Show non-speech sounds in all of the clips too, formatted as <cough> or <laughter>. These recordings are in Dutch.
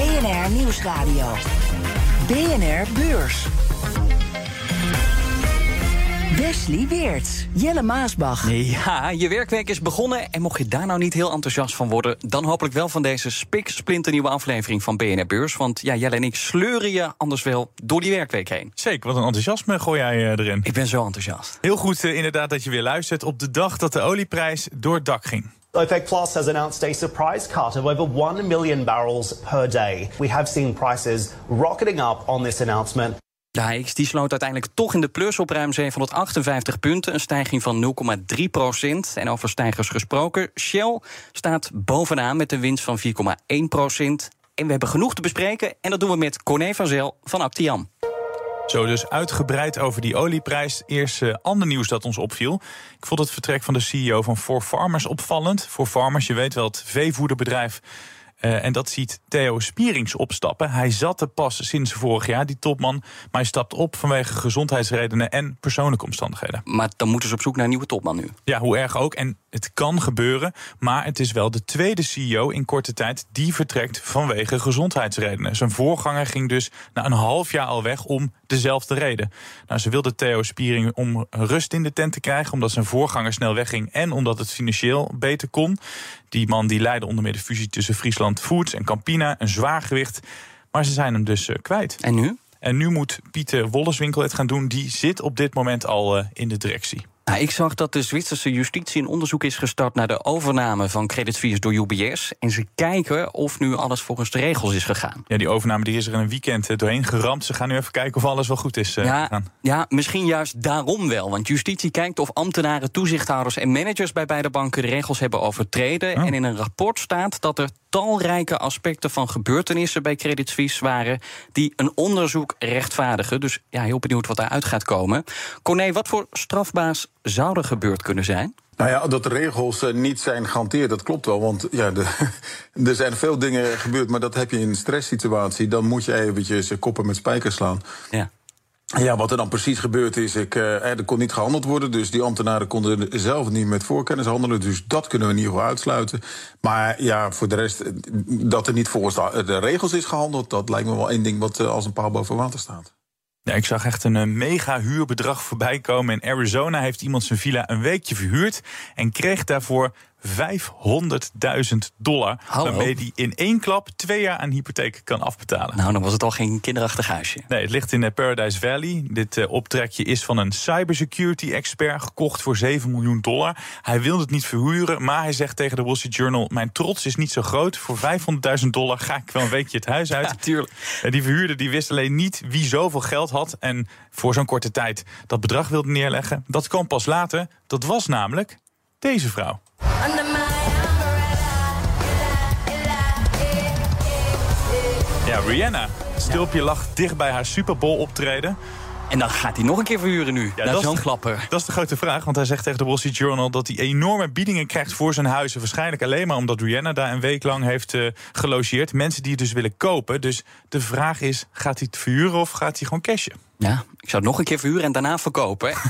BNR Nieuwsradio. BNR Beurs. Wesley Weerts, Jelle Maasbach. Ja, je werkweek is begonnen. En mocht je daar nou niet heel enthousiast van worden, dan hopelijk wel van deze spik splinternieuwe aflevering van BNR Beurs. Want ja, Jelle en ik sleuren je anders wel door die werkweek heen. Zeker, wat een enthousiasme gooi jij eh, erin. Ik ben zo enthousiast. Heel goed eh, inderdaad dat je weer luistert op de dag dat de olieprijs door het dak ging. OPEC Plus has announced a surprise cut of over 1 million barrels per day. We have seen prices rocketing up on this announcement. De die sloot uiteindelijk toch in de plus op ruim 758 punten. Een stijging van 0,3 procent. En over stijgers gesproken, Shell staat bovenaan met een winst van 4,1 procent. En we hebben genoeg te bespreken. En dat doen we met Corné van Zel van Actiam. Zo, dus uitgebreid over die olieprijs. Eerst uh, ander nieuws dat ons opviel. Ik vond het vertrek van de CEO van For Farmers opvallend. For Farmers, je weet wel, het veevoederbedrijf uh, en dat ziet Theo Spierings opstappen. Hij zat er pas sinds vorig jaar, die topman. Maar hij stapt op vanwege gezondheidsredenen en persoonlijke omstandigheden. Maar dan moeten ze op zoek naar een nieuwe topman nu. Ja, hoe erg ook. En het kan gebeuren. Maar het is wel de tweede CEO in korte tijd die vertrekt vanwege gezondheidsredenen. Zijn voorganger ging dus na een half jaar al weg om dezelfde reden. Nou, ze wilde Theo Spiering om rust in de tent te krijgen, omdat zijn voorganger snel wegging en omdat het financieel beter kon. Die man die leidde onder meer de fusie tussen Friesland Foods en Campina, een zwaar gewicht. Maar ze zijn hem dus uh, kwijt. En nu? En nu moet Pieter Wolleswinkel het gaan doen. Die zit op dit moment al uh, in de directie. Nou, ik zag dat de Zwitserse justitie een onderzoek is gestart naar de overname van Credit Suisse door UBS. En ze kijken of nu alles volgens de regels is gegaan. Ja, die overname die is er in een weekend doorheen geramd. Ze gaan nu even kijken of alles wel goed is uh, ja, gegaan. Ja, misschien juist daarom wel. Want justitie kijkt of ambtenaren, toezichthouders en managers bij beide banken de regels hebben overtreden. Oh. En in een rapport staat dat er talrijke aspecten van gebeurtenissen bij Credit Suisse waren die een onderzoek rechtvaardigen. Dus ja, heel benieuwd wat daaruit gaat komen. Corné, wat voor strafbaas zou er gebeurd kunnen zijn? Nou ja, dat de regels uh, niet zijn gehanteerd, dat klopt wel. Want ja, de, <laughs> er zijn veel dingen gebeurd, maar dat heb je in een stresssituatie. Dan moet je eventjes koppen met spijkers slaan. Ja. Ja, wat er dan precies gebeurd is, ik, uh, er kon niet gehandeld worden. Dus die ambtenaren konden zelf niet met voorkennis handelen. Dus dat kunnen we in ieder geval uitsluiten. Maar ja, voor de rest, dat er niet volgens de, regels is gehandeld... dat lijkt me wel één ding wat als een paal boven water staat. Ja, ik zag echt een uh, mega huurbedrag voorbij komen. In Arizona heeft iemand zijn villa een weekje verhuurd... en kreeg daarvoor 500.000 dollar. Hallo. Waarmee hij in één klap twee jaar aan hypotheek kan afbetalen. Nou, dan was het al geen kinderachtig huisje. Nee, het ligt in uh, Paradise Valley. Dit uh, optrekje is van een cybersecurity expert gekocht voor 7 miljoen dollar. Hij wil het niet verhuren, maar hij zegt tegen de Wall Street Journal: Mijn trots is niet zo groot. Voor 500.000 dollar ga ik wel een weekje het huis <laughs> uit. Ja, tuurlijk. Uh, die verhuurder die wist alleen niet wie zoveel geld had. En voor zo'n korte tijd dat bedrag wilde neerleggen. Dat kwam pas later. Dat was namelijk deze vrouw. Ja, Rihanna. Het stulpje lag dicht bij haar Super Bowl optreden. En dan gaat hij nog een keer verhuren nu. Ja, dat zo'n klapper. Dat is de grote vraag, want hij zegt tegen de Wall Street Journal... dat hij enorme biedingen krijgt voor zijn huizen. Waarschijnlijk alleen maar omdat Rihanna daar een week lang heeft uh, gelogeerd. Mensen die het dus willen kopen. Dus de vraag is, gaat hij het verhuren of gaat hij gewoon cashen? Ja, ik zou het nog een keer verhuren en daarna verkopen. <laughs>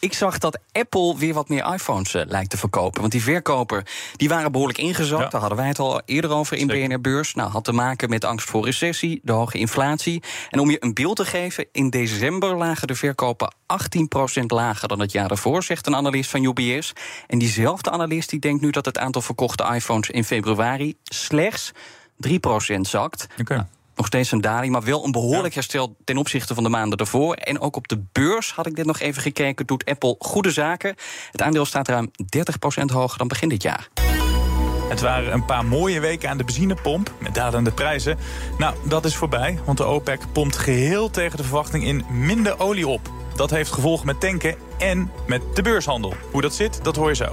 Ik zag dat Apple weer wat meer iPhones uh, lijkt te verkopen. Want die verkoper die waren behoorlijk ingezakt. Ja. Daar hadden wij het al eerder over in Zeker. BNR Beurs. Nou, had te maken met angst voor recessie, de hoge inflatie. En om je een beeld te geven, in december lagen de verkopen 18% lager dan het jaar daarvoor, zegt een analist van UBS. En diezelfde analist die denkt nu dat het aantal verkochte iPhones in februari slechts 3% zakt. Okay. Nog steeds een daling, maar wel een behoorlijk herstel ten opzichte van de maanden daarvoor. En ook op de beurs had ik dit nog even gekeken, doet Apple goede zaken. Het aandeel staat ruim 30% hoger dan begin dit jaar. Het waren een paar mooie weken aan de benzinepomp met dalende prijzen. Nou, dat is voorbij, want de OPEC pompt geheel tegen de verwachting in minder olie op. Dat heeft gevolgen met tanken en met de beurshandel. Hoe dat zit, dat hoor je zo.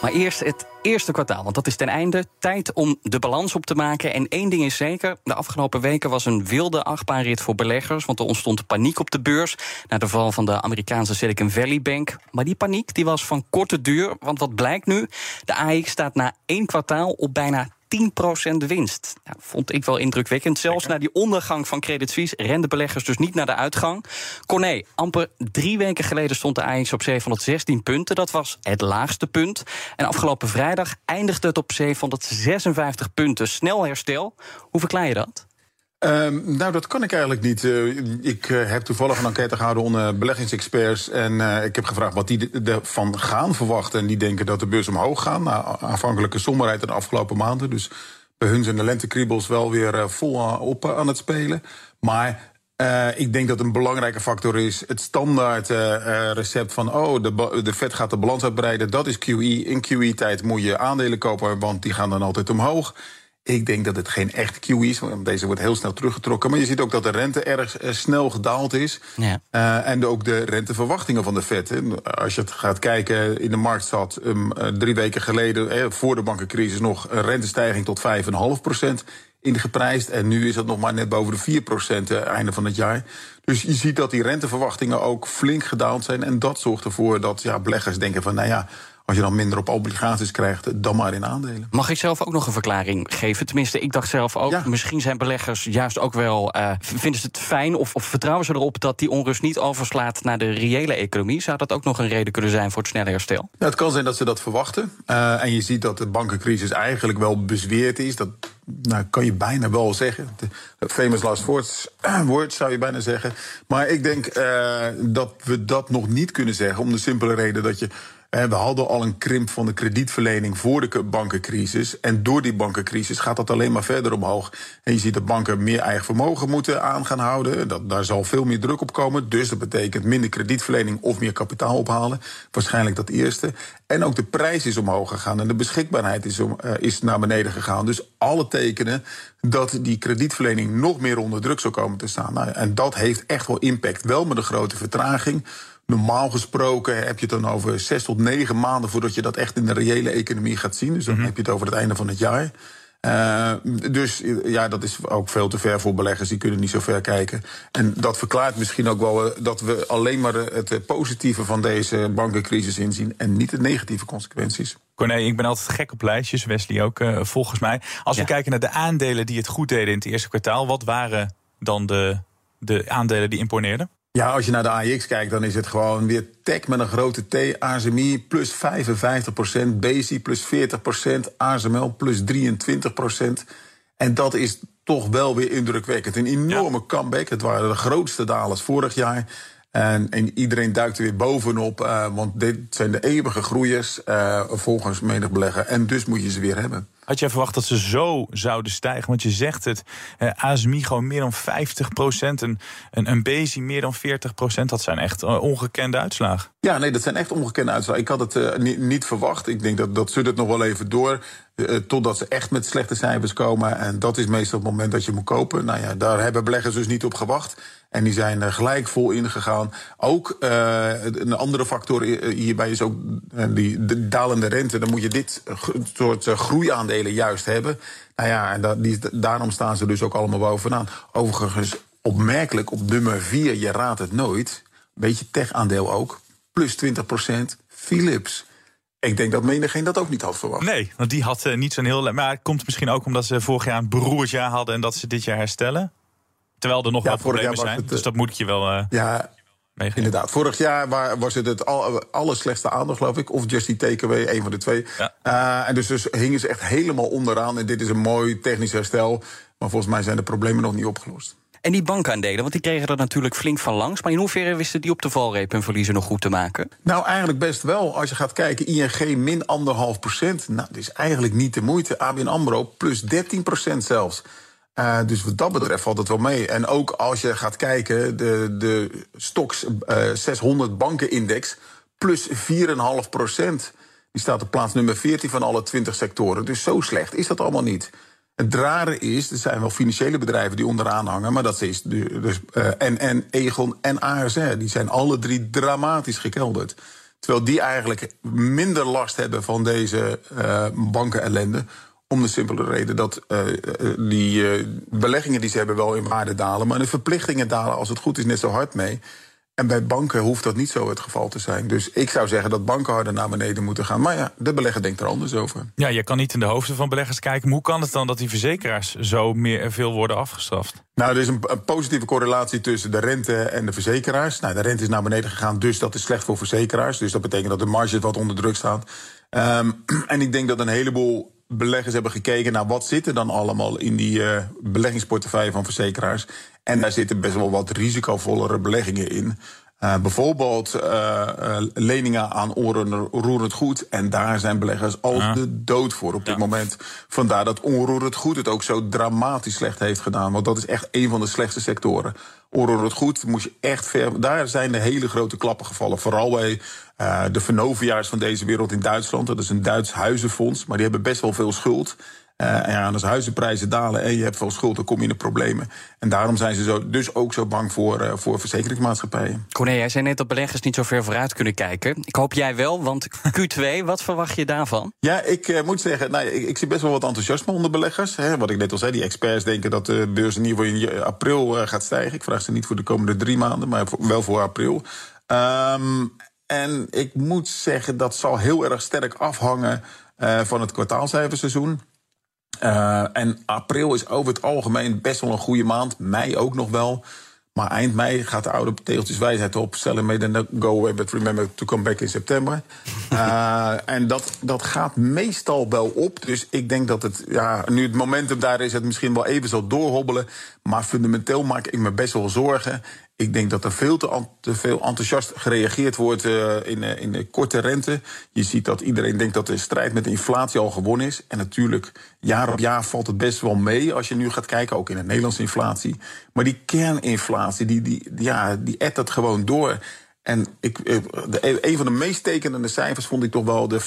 Maar eerst het eerste kwartaal, want dat is ten einde. Tijd om de balans op te maken. En één ding is zeker, de afgelopen weken was een wilde achtbaanrit voor beleggers... want er ontstond paniek op de beurs na de val van de Amerikaanse Silicon Valley Bank. Maar die paniek die was van korte duur, want wat blijkt nu? De AX staat na één kwartaal op bijna 10% winst. Ja, vond ik wel indrukwekkend. Zelfs na die ondergang van Credit Suisse renden beleggers dus niet naar de uitgang. Corné, amper drie weken geleden stond de AX op 716 punten. Dat was het laagste punt. En afgelopen vrijdag eindigde het op 756 punten. Snel herstel. Hoe verklaar je dat? Um, nou, dat kan ik eigenlijk niet. Uh, ik uh, heb toevallig een enquête gehouden onder beleggingsexperts. En uh, ik heb gevraagd wat die ervan gaan verwachten. En die denken dat de beurs omhoog gaat. Na aanvankelijke somberheid de afgelopen maanden. Dus bij hun zijn de lentekriebels wel weer vol op aan het spelen. Maar ik denk dat een belangrijke factor is het standaard recept van... oh, de, de vet gaat de balans uitbreiden, dat is QE. In QE-tijd moet je aandelen kopen, want die gaan dan altijd omhoog. Ik denk dat het geen echt QE is, want deze wordt heel snel teruggetrokken. Maar je ziet ook dat de rente erg eh, snel gedaald is. Ja. Uh, en ook de renteverwachtingen van de Fed. Als je het gaat kijken, in de markt zat um, drie weken geleden, eh, voor de bankencrisis, nog een rentestijging tot 5,5 procent ingeprijsd. En nu is dat nog maar net boven de 4 procent einde van het jaar. Dus je ziet dat die renteverwachtingen ook flink gedaald zijn. En dat zorgt ervoor dat ja, beleggers denken van, nou ja als je dan minder op obligaties krijgt, dan maar in aandelen. Mag ik zelf ook nog een verklaring geven? Tenminste, ik dacht zelf ook, misschien zijn beleggers juist ook wel... Uh, vinden ze het fijn of, of, vertrouwen ze erop dat die onrust niet overslaat... naar de reële economie? Zou dat ook nog een reden kunnen zijn voor het snelle herstel? Ja, het kan zijn dat ze dat verwachten. Uh, en je ziet dat de bankencrisis eigenlijk wel bezweerd is. Dat nou, kan je bijna wel zeggen. Famous last words, words zou je bijna zeggen. Maar ik denk uh, dat we dat nog niet kunnen zeggen... om de simpele reden dat je we hadden al een krimp van de kredietverlening voor de bankencrisis. En door die bankencrisis gaat dat alleen maar verder omhoog. En je ziet dat banken meer eigen vermogen moeten aan gaan houden. Dat, daar zal veel meer druk op komen. Dus dat betekent minder kredietverlening of meer kapitaal ophalen. Waarschijnlijk dat eerste. En ook de prijs is omhoog gegaan en de beschikbaarheid is, uh, is naar beneden gegaan. Dus alle tekenen dat die kredietverlening nog meer onder druk zou komen te staan. Nou, en dat heeft echt wel impact. Wel met een grote vertraging. Normaal gesproken heb je het dan over zes tot negen maanden voordat je dat echt in de reële economie gaat zien. Dus dan mhm. heb je het over het einde van het jaar. Uh, dus ja, dat is ook veel te ver voor beleggers. Die kunnen niet zo ver kijken. En dat verklaart misschien ook wel eh, dat we alleen maar het positieve van deze bankencrisis inzien. En niet de negatieve consequenties. Corné, ik ben altijd gek op lijstjes. Wesley ook, uh, volgens mij. Als we kijken naar de aandelen die het goed deden in het eerste kwartaal, wat waren dan de, de aandelen die imponeerden? Ja, als je naar de AX kijkt, dan is het gewoon weer tech met een grote T. ASMI plus 55%, BC plus 40%, ASML plus 23%. En dat is toch wel weer indrukwekkend. Een enorme comeback. Het waren de grootste dalers vorig jaar. En, en, iedereen duikt er weer bovenop, uh, want dit zijn de eeuwige groeiers uh, volgens menig belegger. En dus moet je ze weer hebben. Had jij verwacht dat ze zo zouden stijgen? Want je zegt het, uh, ASMI gewoon meer dan 50 procent, een, een, een Bezi meer dan 40 procent. Dat zijn echt ongekende uitslagen. Ja, nee, dat zijn echt ongekende uitslagen. Ik had het niet, niet, verwacht. Ik denk dat, dat ze het nog wel even door. Totdat ze echt met slechte cijfers komen. En dat is meestal het moment dat je moet kopen. Nou ja, daar hebben beleggers dus niet op gewacht. En die zijn er gelijk vol ingegaan. Ook uh, een andere factor hierbij is ook die de dalende rente. Dan moet je dit soort groeiaandelen juist hebben. Nou ja, en dat, die, daarom staan ze dus ook allemaal bovenaan. Overigens, opmerkelijk op nummer 4, je raadt het nooit. Beetje tech-aandeel ook. Plus 20% Philips. Ik denk dat menigeen dat ook niet had verwacht. Nee, want die had niet zo'n heel... Maar het komt misschien ook omdat ze vorig jaar een beroerd jaar hadden... en dat ze dit jaar herstellen? Terwijl er nog wel problemen zijn. Het, dus dat moet ik je wel. Uh, ja, meegeven. inderdaad. Vorig jaar was het het al, slechtste aandeel, geloof ik. Of Just Eat Takeaway, een van de twee. Ja. Uh, en dus, dus hingen ze echt helemaal onderaan. En dit is een mooi technisch herstel. Maar volgens mij zijn de problemen nog niet opgelost. En die bankaandelen, want die kregen er natuurlijk flink van langs. Maar in hoeverre wisten die op de valreep hun verliezen nog goed te maken? Nou, eigenlijk best wel. Als je gaat kijken, ING min anderhalf procent. Nou, dat is eigenlijk niet de moeite. ABN AMRO plus 13 procent zelfs. Uh, dus wat dat betreft valt het wel mee. En ook als je gaat kijken, de, de Stoks uh, 600 bankenindex plus 4,5 procent. Die staat op plaats nummer 14 van alle 20 sectoren. Dus zo slecht is dat allemaal niet. Het rare is, er zijn wel financiële bedrijven die onderaan hangen, maar dat is dus, uh, en, en Egon en ASR, die zijn alle drie dramatisch gekelderd. Terwijl die eigenlijk minder last hebben van deze uh, bankenellende. Om de simpele reden dat uh, die beleggingen die ze hebben wel in waarde dalen. Maar de verplichtingen dalen als het goed is net zo hard mee. En bij banken hoeft dat niet zo het geval te zijn. Dus ik zou zeggen dat banken harder naar beneden moeten gaan. Maar ja, de belegger denkt er anders over. Ja, je kan niet in de hoofden van beleggers kijken. Hoe kan het dan dat die verzekeraars zo meer, veel worden afgestraft? Nou, er is een, een, positieve correlatie tussen de rente en de verzekeraars. Nou, de rente is naar beneden gegaan, dus dat is slecht voor verzekeraars. Dus dat betekent dat de marges wat onder druk staan. Um, <clears throat> en ik denk dat een heleboel beleggers hebben gekeken naar wat zit er dan allemaal in die uh, beleggingsportefeuille van verzekeraars. En daar zitten best wel wat risicovollere beleggingen in. Uh, bijvoorbeeld uh, uh, leningen aan onroerend goed. En daar zijn beleggers al ja. de dood voor op dit ja. moment. Vandaar dat onroerend goed het ook zo dramatisch slecht heeft gedaan. Want dat is echt een van de slechtste sectoren. Onroerend goed moest je echt ver. Daar zijn de hele grote klappen gevallen. Vooral bij de Vernovia's van deze wereld in Duitsland. Dat is een Duits huizenfonds. Maar die hebben best wel veel schuld. En ja, als huizenprijzen dalen en je hebt veel schuld, dan kom je in de problemen. En daarom zijn ze zo, dus ook zo bang voor, uh, voor verzekeringsmaatschappijen. Corné, jij zei net dat beleggers niet zo ver vooruit kunnen kijken. Ik hoop jij wel, want Q2, <laughs> wat verwacht je daarvan? Ja, ik uh, moet zeggen, nou, ik, ik, zie best wel wat enthousiasme onder beleggers. Hè. Wat ik net al zei, die experts denken dat de beurs in ieder geval in april gaat stijgen. Ik vraag ze niet voor de komende drie maanden, maar wel voor april. Um, en ik moet zeggen, dat zal heel erg sterk afhangen van het kwartaalcijferseizoen. Uh, en april is over het algemeen best wel een goede maand. Mei ook nog wel. Maar eind mei gaat de oude tegeltjeswijsheid op. Sell made and go away, but remember to come back in september. uh, <laughs> en dat, dat gaat meestal wel op. Dus ik denk dat het, ja, nu het momentum daar is, het misschien wel even zal doorhobbelen. Maar fundamenteel maak ik me best wel zorgen. Ik denk dat er veel te, veel enthousiast gereageerd wordt uh, in, uh, in de korte rente. Je ziet dat iedereen denkt dat de strijd met de inflatie al gewonnen is. En natuurlijk, jaar op jaar valt het best wel mee als je nu gaat kijken, ook in de Nederlandse inflatie. Maar die kerninflatie, die, die, ja, die ettert gewoon door. En ik, de, een van de meest tekenende cijfers vond ik toch wel de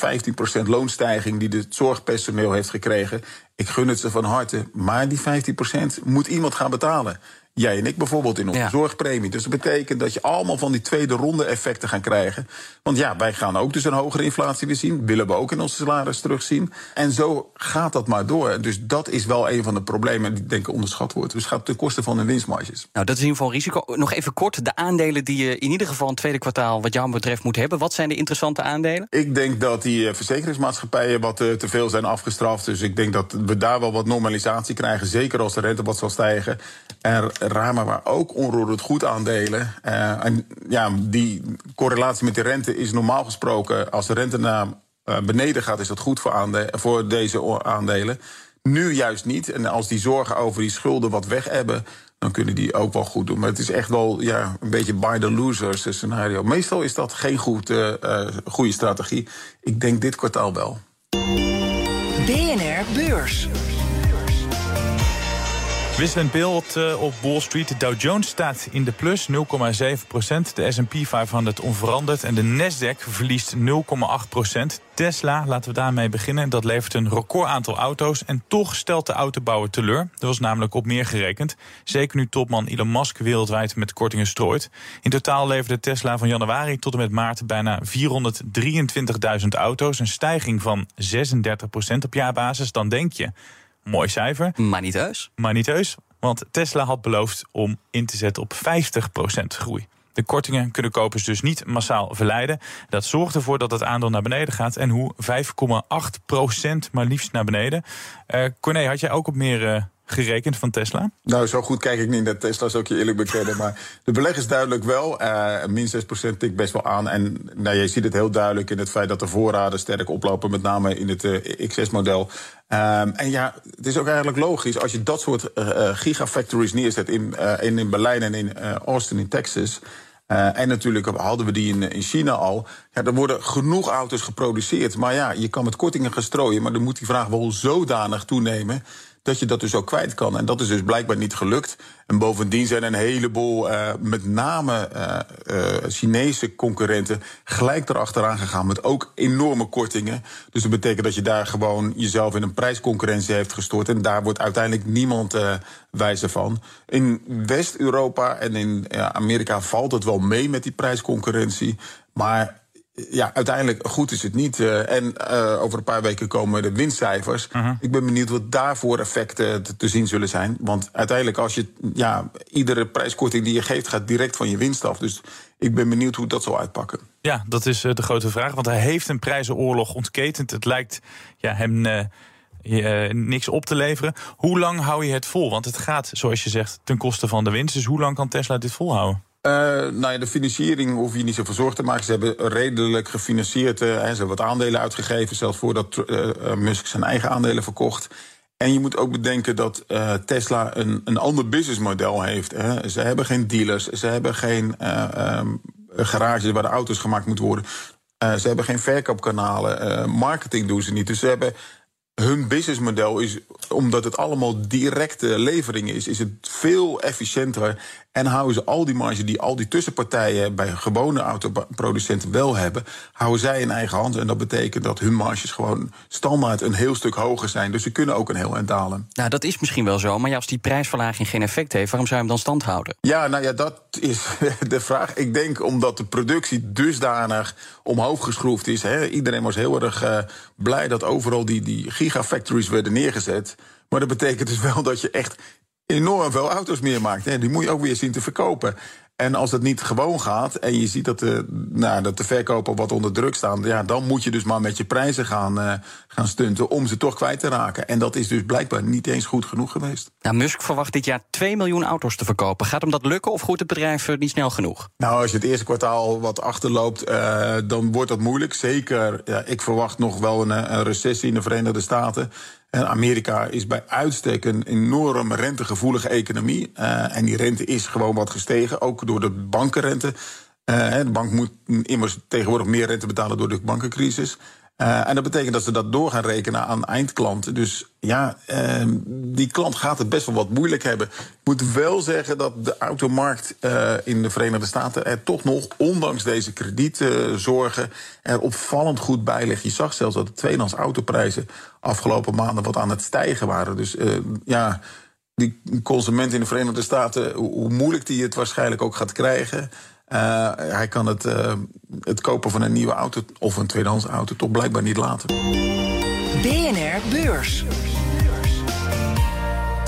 15% loonstijging die het zorgpersoneel heeft gekregen. Ik gun het ze van harte, maar die 15% moet iemand gaan betalen. Jij en ik bijvoorbeeld in onze ja. zorgpremie. Dus dat betekent dat je allemaal van die tweede ronde effecten gaan krijgen. Want ja, wij gaan ook dus een hogere inflatie weer zien. Willen we ook in onze salaris terugzien. En zo gaat dat maar door. Dus dat is wel een van de problemen die denk ik onderschat wordt. Dus het gaat ten koste van de winstmarges. Nou, dat is in ieder geval risico. Nog even kort, de aandelen die je in ieder geval een tweede kwartaal wat jou betreft moet hebben. Wat zijn de interessante aandelen? Ik denk dat die verzekeringsmaatschappijen wat te veel zijn afgestraft. Dus ik denk dat we daar wel wat normalisatie krijgen. Zeker als de rente wat zal stijgen. En Rama waar ook onroerend goed aandelen. Uh, en ja, die correlatie met de rente is normaal gesproken... als de rente naar uh, beneden gaat, is dat goed voor, voor deze aandelen. Nu juist niet. En als die zorgen over die schulden wat weg hebben... dan kunnen die ook wel goed doen. Maar het is echt wel ja, een beetje by the losers scenario. Meestal is dat geen goed, uh, goede strategie. Ik denk dit kwartaal wel. BNR Beurs. Wisselend beeld uh, op Wall Street. De Dow Jones staat in de plus, 0,7% De S&P 500 onveranderd. En de Nasdaq verliest 0,8% Tesla, laten we daarmee beginnen. Dat levert een record aantal auto's. En toch stelt de autobouwer teleur. Er was namelijk op meer gerekend. Zeker nu topman Elon Musk wereldwijd met kortingen strooit. In totaal leverde Tesla van januari tot en met maart bijna 423.000 auto's. Een stijging van 36% op jaarbasis. Dan denk je... Mooi cijfer. Maar niet heus. Maar niet heus, want Tesla had beloofd om in te zetten op 50% groei. De kortingen kunnen kopers dus niet massaal verleiden. Dat zorgt ervoor dat het aandeel naar beneden gaat. En hoe 5,8% maar liefst naar beneden. Uh, Corné, had jij ook op meer uh, gerekend van Tesla? Nou, zo goed kijk ik niet naar Tesla, zou ik je eerlijk bekennen. maar de beleg is duidelijk wel. Uh, min 6% tikt best wel aan. En nou, je ziet het heel duidelijk in het feit dat de voorraden sterk oplopen. Met name in het uh, XS-model. Um, en ja, het is ook eigenlijk logisch. Als je dat soort uh, gigafactories neerzet in, in, in Berlijn en in Austin in Texas... En natuurlijk hadden we die in, in China al. Ja, er worden genoeg auto's geproduceerd. Maar ja, je kan met kortingen gaan strooien. Maar dan moet die vraag wel zodanig toenemen dat je dat dus ook kwijt kan. En dat is dus blijkbaar niet gelukt. En bovendien zijn een heleboel, uh, met name uh, uh, Chinese concurrenten, gelijk erachteraan gegaan met ook enorme kortingen. Dus dat betekent dat je daar gewoon jezelf in een prijsconcurrentie heeft gestort. En daar wordt uiteindelijk niemand wijzer van. In West-Europa en in Amerika valt het wel mee met die prijsconcurrentie. Maar ja, uiteindelijk goed is het niet. Uh, en uh, over een paar weken komen de winstcijfers. Uh -huh. Ik ben benieuwd wat daarvoor effecten te, te, zien zullen zijn. Want uiteindelijk, als je ja, iedere prijskorting die je geeft, gaat direct van je winst af. Dus ik ben benieuwd hoe dat zal uitpakken. Ja, dat is de grote vraag. Want hij heeft een prijzenoorlog ontketend. Het lijkt ja, hem. Uh, niks op te leveren. Hoe lang hou je het vol? Want het gaat, zoals je zegt, ten koste van de winst. Dus hoe lang kan Tesla dit volhouden? Uh, nou ja, de financiering hoef je niet zoveel zorgen te maken. Ze hebben redelijk gefinancierd. Uh, ze hebben wat aandelen uitgegeven, zelfs voordat uh, Musk zijn eigen aandelen verkocht. En je moet ook bedenken dat Tesla een, een ander businessmodel heeft. Hè. Ze hebben geen dealers, ze hebben geen um, garages waar de auto's gemaakt moeten worden. ze hebben geen verkoopkanalen, marketing doen ze niet. Dus ze hebben hun businessmodel is, omdat het allemaal directe leveringen is, is het veel efficiënter. En houden ze al die marge die al die tussenpartijen bij gewone autoproducenten wel hebben, houden zij in eigen hand. En dat betekent dat hun marges gewoon standaard een heel stuk hoger zijn. Dus ze kunnen ook een heel eind dalen. Nou, dat is misschien wel zo. Maar ja, als die prijsverlaging geen effect heeft, waarom zou je hem dan stand houden? Ja, nou ja, dat is <laughs> de vraag. Ik denk omdat de productie dusdanig omhoog geschroefd is. Hè. Iedereen was heel erg uh, blij dat overal die, die gigafactories werden neergezet. Maar dat betekent dus wel dat je echt enorm veel auto's meer maakt. Hè. Die moet je ook weer zien te verkopen. En als dat niet gewoon gaat en je ziet dat de, nou, dat de verkoper wat onder druk staan, ja, dan moet je dus maar met je prijzen gaan, uh, gaan stunten om ze toch kwijt te raken. En dat is dus blijkbaar niet eens goed genoeg geweest. Nou, Musk verwacht dit jaar 2 miljoen auto's te verkopen. Gaat hem dat lukken of groeit het bedrijf niet snel genoeg? Nou, als je het eerste kwartaal wat achterloopt, uh, dan wordt dat moeilijk. Zeker, ja, ik verwacht nog wel een, een recessie in de Verenigde Staten. En Amerika is bij uitstek een enorm rentegevoelige economie. Uh, en die rente is gewoon wat gestegen, ook door de bankenrente. Uh, de bank moet immers tegenwoordig meer rente betalen door de bankencrisis. Uh, en dat betekent dat ze dat door gaan rekenen aan eindklanten. Dus ja, uh, die klant gaat het best wel wat moeilijk hebben. Ik moet wel zeggen dat de automarkt uh, in de Verenigde Staten er toch nog, ondanks deze kredietzorgen, er opvallend goed bij ligt. Je zag zelfs dat de tweedehands autoprijzen afgelopen maanden wat aan het stijgen waren. Dus ja, die consument in de Verenigde Staten, hoe moeilijk die het waarschijnlijk ook gaat krijgen. Uh, hij kan het, uh, het kopen van een nieuwe auto of een tweedehands auto toch blijkbaar niet laten. BNR Beurs.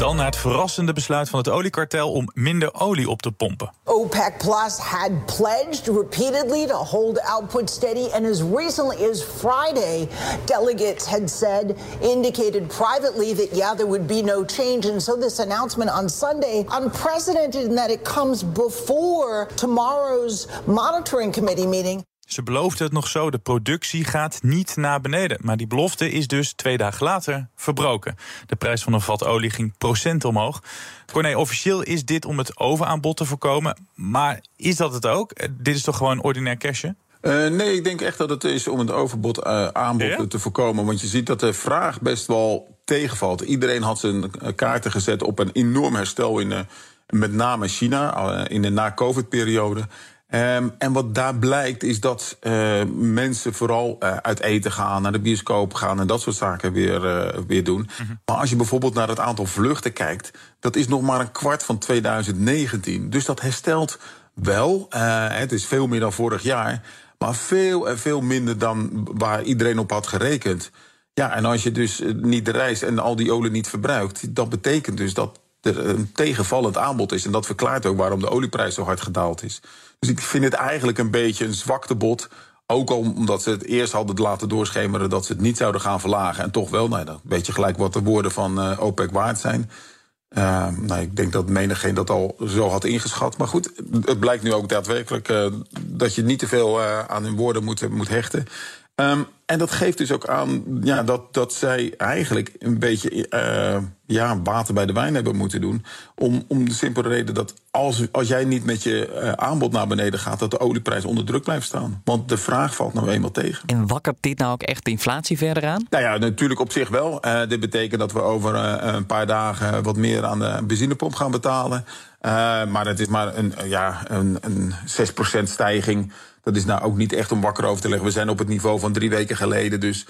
Dan naar het verrassende besluit van het oliekartel om minder olie op te pompen. OPEC Plus had pledged repeatedly to hold output steady, and as recently as Friday, delegates had said, indicated privately that yeah, there would be no change. And so this announcement on Sunday, unprecedented in that it comes before tomorrow's monitoring committee meeting. Ze beloofde het nog zo, de productie gaat niet naar beneden. Maar die belofte is dus twee dagen later verbroken. De prijs van een vat olie ging procent omhoog. Corné, officieel is dit om het overaanbod te voorkomen. Maar is dat het ook? Dit is toch gewoon ordinair cashje? Uh, nee, ik denk echt dat het is om het overbod uh, aanbod ja? te voorkomen. Want je ziet dat de vraag best wel tegenvalt. Iedereen had zijn kaarten gezet op een enorm herstel in uh, met name China in de na-COVID-periode. Um, en wat daar blijkt is dat uh, mensen vooral uh, uit eten gaan, naar de bioscoop gaan en dat soort zaken weer, uh, weer doen. Mm -hmm. Maar als je bijvoorbeeld naar het aantal vluchten kijkt, dat is nog maar een kwart van 2019. Dus dat herstelt wel. het is veel meer dan vorig jaar, maar veel en veel minder dan waar iedereen op had gerekend. Ja, en als je dus niet de reis en al die olie niet verbruikt, dat betekent dus dat er een tegenvallend aanbod is. En dat verklaart ook waarom de olieprijs zo hard gedaald is. Dus ik vind het eigenlijk een beetje een zwaktebod. Ook omdat ze het eerst hadden laten doorschemeren dat ze het niet zouden gaan verlagen. En toch wel, nou, een beetje gelijk wat de woorden van uh, OPEC waard zijn. Uh, nou, ik denk dat menigeen dat al zo had ingeschat. Maar goed, het blijkt nu ook daadwerkelijk uh, dat je niet te veel aan hun woorden moet, moet hechten. Um, en dat geeft dus ook aan ja, dat, dat zij eigenlijk een beetje uh, ja, water bij de wijn hebben moeten doen. Om, om de simpele reden dat als, als jij niet met je uh, aanbod naar beneden gaat, dat de olieprijs onder druk blijft staan. Want de vraag valt nou eenmaal tegen. En wakkert dit nou ook echt de inflatie verder aan? Nou ja, natuurlijk op zich wel. Uh, dit betekent dat we over een paar dagen wat meer aan de benzinepomp gaan betalen. Maar het is maar een, ja, een, een 6% stijging. Dat is nou ook niet echt om wakker over te leggen. We zijn op het niveau van drie weken geleden. Dus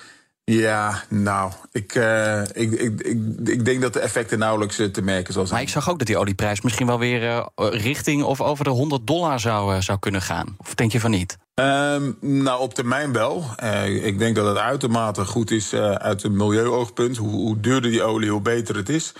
Ja, nou, ik, uh, ik, ik, ik, ik, denk dat de effecten nauwelijks te merken zal zijn. Maar ik zag ook dat die olieprijs misschien wel weer uh, richting of over de 100 dollar zou, zou kunnen gaan. Of denk je van niet? Um, nou, op termijn wel. ik denk dat het uitermate goed is uit een milieuoogpunt. Hoe, hoe duurder die olie, hoe beter het is.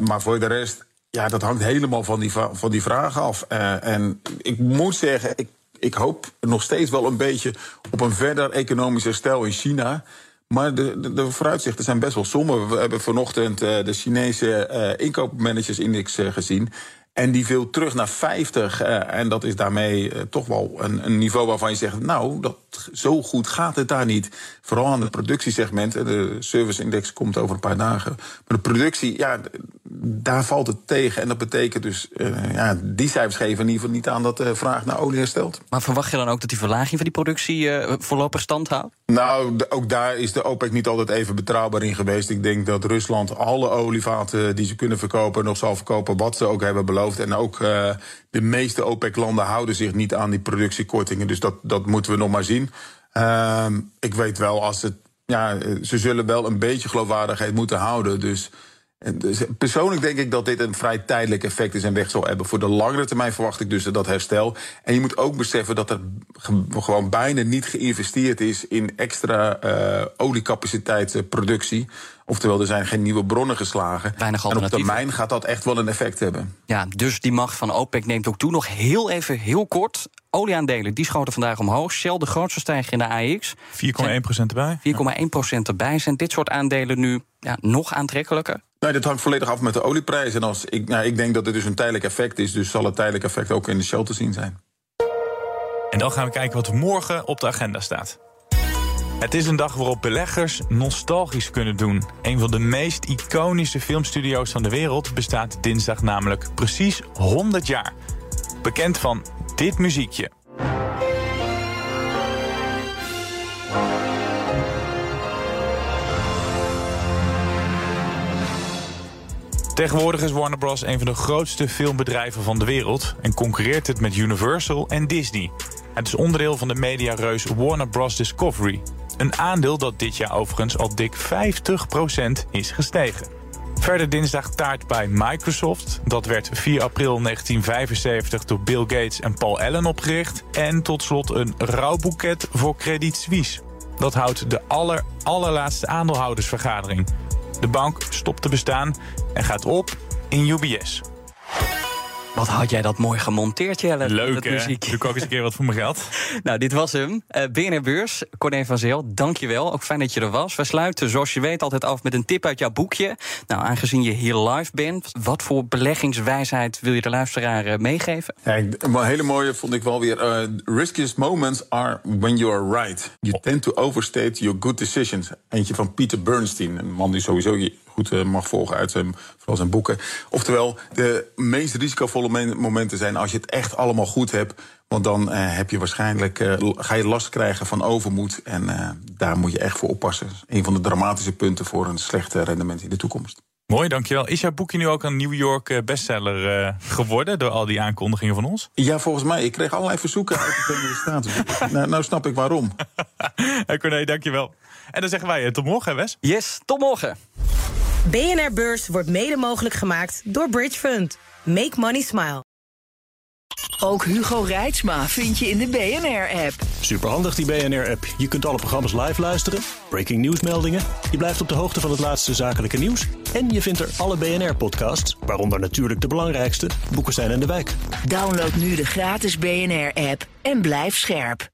maar voor de rest, ja, dat hangt helemaal van die, van die vraag af. en ik moet zeggen, ik, ik hoop nog steeds wel een beetje op een verder economisch herstel in China. Maar de, de, vooruitzichten zijn best wel somber. We hebben vanochtend uh, de Chinese uh, inkoopmanagersindex gezien. En die viel terug naar 50. en dat is daarmee toch wel een, een, niveau waarvan je zegt... nou, dat, zo goed gaat het daar niet. Vooral aan het productiesegment. De serviceindex komt over een paar dagen. Maar de productie, ja, daar valt het tegen. En dat betekent dus, uh, ja, die cijfers geven in ieder geval niet aan dat de vraag naar olie herstelt. Maar verwacht je dan ook dat die verlaging van die productie uh, voorlopig stand houdt? Nou, ook daar is de OPEC niet altijd even betrouwbaar in geweest. Ik denk dat Rusland alle olievaten die ze kunnen verkopen... nog zal verkopen wat ze ook hebben beloofd. En ook uh, de meeste OPEC-landen houden zich niet aan die productiekortingen. Dus dat, dat moeten we nog maar zien. Ehm, ik weet wel, als het, ja, ze zullen wel een beetje geloofwaardigheid moeten houden. Dus... Dus persoonlijk denk ik dat dit een vrij tijdelijk effect is en weg zal hebben. Voor de langere termijn verwacht ik dus dat herstel. En je moet ook beseffen dat er gewoon bijna niet geïnvesteerd is in extra uh, oliecapaciteitsproductie. Oftewel, er zijn geen nieuwe bronnen geslagen. Weinig en op termijn gaat dat echt wel een effect hebben. Ja, dus die macht van OPEC neemt ook toe. Nog heel even, heel kort. Olieaandelen, die schoten vandaag omhoog. Shell, de grootste stijger in de AX. 4,1% erbij. 4,1% erbij. Zijn dit soort aandelen nu ja, nog aantrekkelijker? Nee, dat hangt volledig af met de olieprijs. En als ik, nou, ik denk dat het dus een tijdelijk effect is. Dus zal het tijdelijk effect ook in de Shell te zien zijn. En dan gaan we kijken wat morgen op de agenda staat. Het is een dag waarop beleggers nostalgisch kunnen doen. Een van de meest iconische filmstudio's van de wereld bestaat dinsdag namelijk precies 100 jaar. Bekend van dit muziekje. Tegenwoordig is Warner Bros. een van de grootste filmbedrijven van de wereld en concurreert het met Universal en Disney. Het is onderdeel van de mediareus Warner Bros. Discovery. Een aandeel dat dit jaar overigens al dik 50% is gestegen. Verder dinsdag taart bij Microsoft. Dat werd 4 april 1975 door Bill Gates en Paul Allen opgericht. En tot slot een rouwboeket voor Credit Suisse. Dat houdt de aller, allerlaatste aandeelhoudersvergadering. De bank stopt te bestaan en gaat op in UBS. Wat had jij dat mooi gemonteerd, Jelle? Leuk, hè? Doe ik ook eens een keer wat voor mijn geld. <laughs> nou, dit was hem. Uh, BNR Beurs, Corné van Zeel, dankjewel. Ook fijn dat je er was. We sluiten, zoals je weet, altijd af met een tip uit jouw boekje. Nou, aangezien je hier live bent, wat voor beleggingswijsheid wil je de luisteraar uh, meegeven? Ja, een hele mooie vond ik wel weer. Uh, riskiest moments are when you are right. You tend to overstate your good decisions. Eentje van Peter Bernstein, een man die sowieso goed uh, mag volgen uit zijn, vooral zijn boeken. Oftewel, de meest risicovolle momenten zijn als je het echt allemaal goed hebt. Want dan uh, heb je waarschijnlijk, uh, ga je last krijgen van overmoed. En daar moet je echt voor oppassen. Een van de dramatische punten voor een slecht rendement in de toekomst. Mooi, dankjewel. Is jouw boekje nu ook een New York bestseller uh, geworden door al die aankondigingen van ons? Ja, volgens mij. Ik kreeg allerlei verzoeken uit de Verenigde Staten. <laughs> nou, nou snap ik waarom. <laughs> hey, Corné, dankjewel. En dan zeggen wij tot morgen, Wes. Yes, tot morgen. BNR Beurs wordt mede mogelijk gemaakt door Bridge Fund. Make money smile. Ook Hugo Reitsma vind je in de BNR-app. Superhandig die BNR-app. Je kunt alle programma's live luisteren, breaking nieuwsmeldingen. Je blijft op de hoogte van het laatste zakelijke nieuws. En je vindt er alle BNR-podcasts, waaronder natuurlijk de belangrijkste, Boeken zijn in de wijk. Download nu de gratis BNR-app en blijf scherp.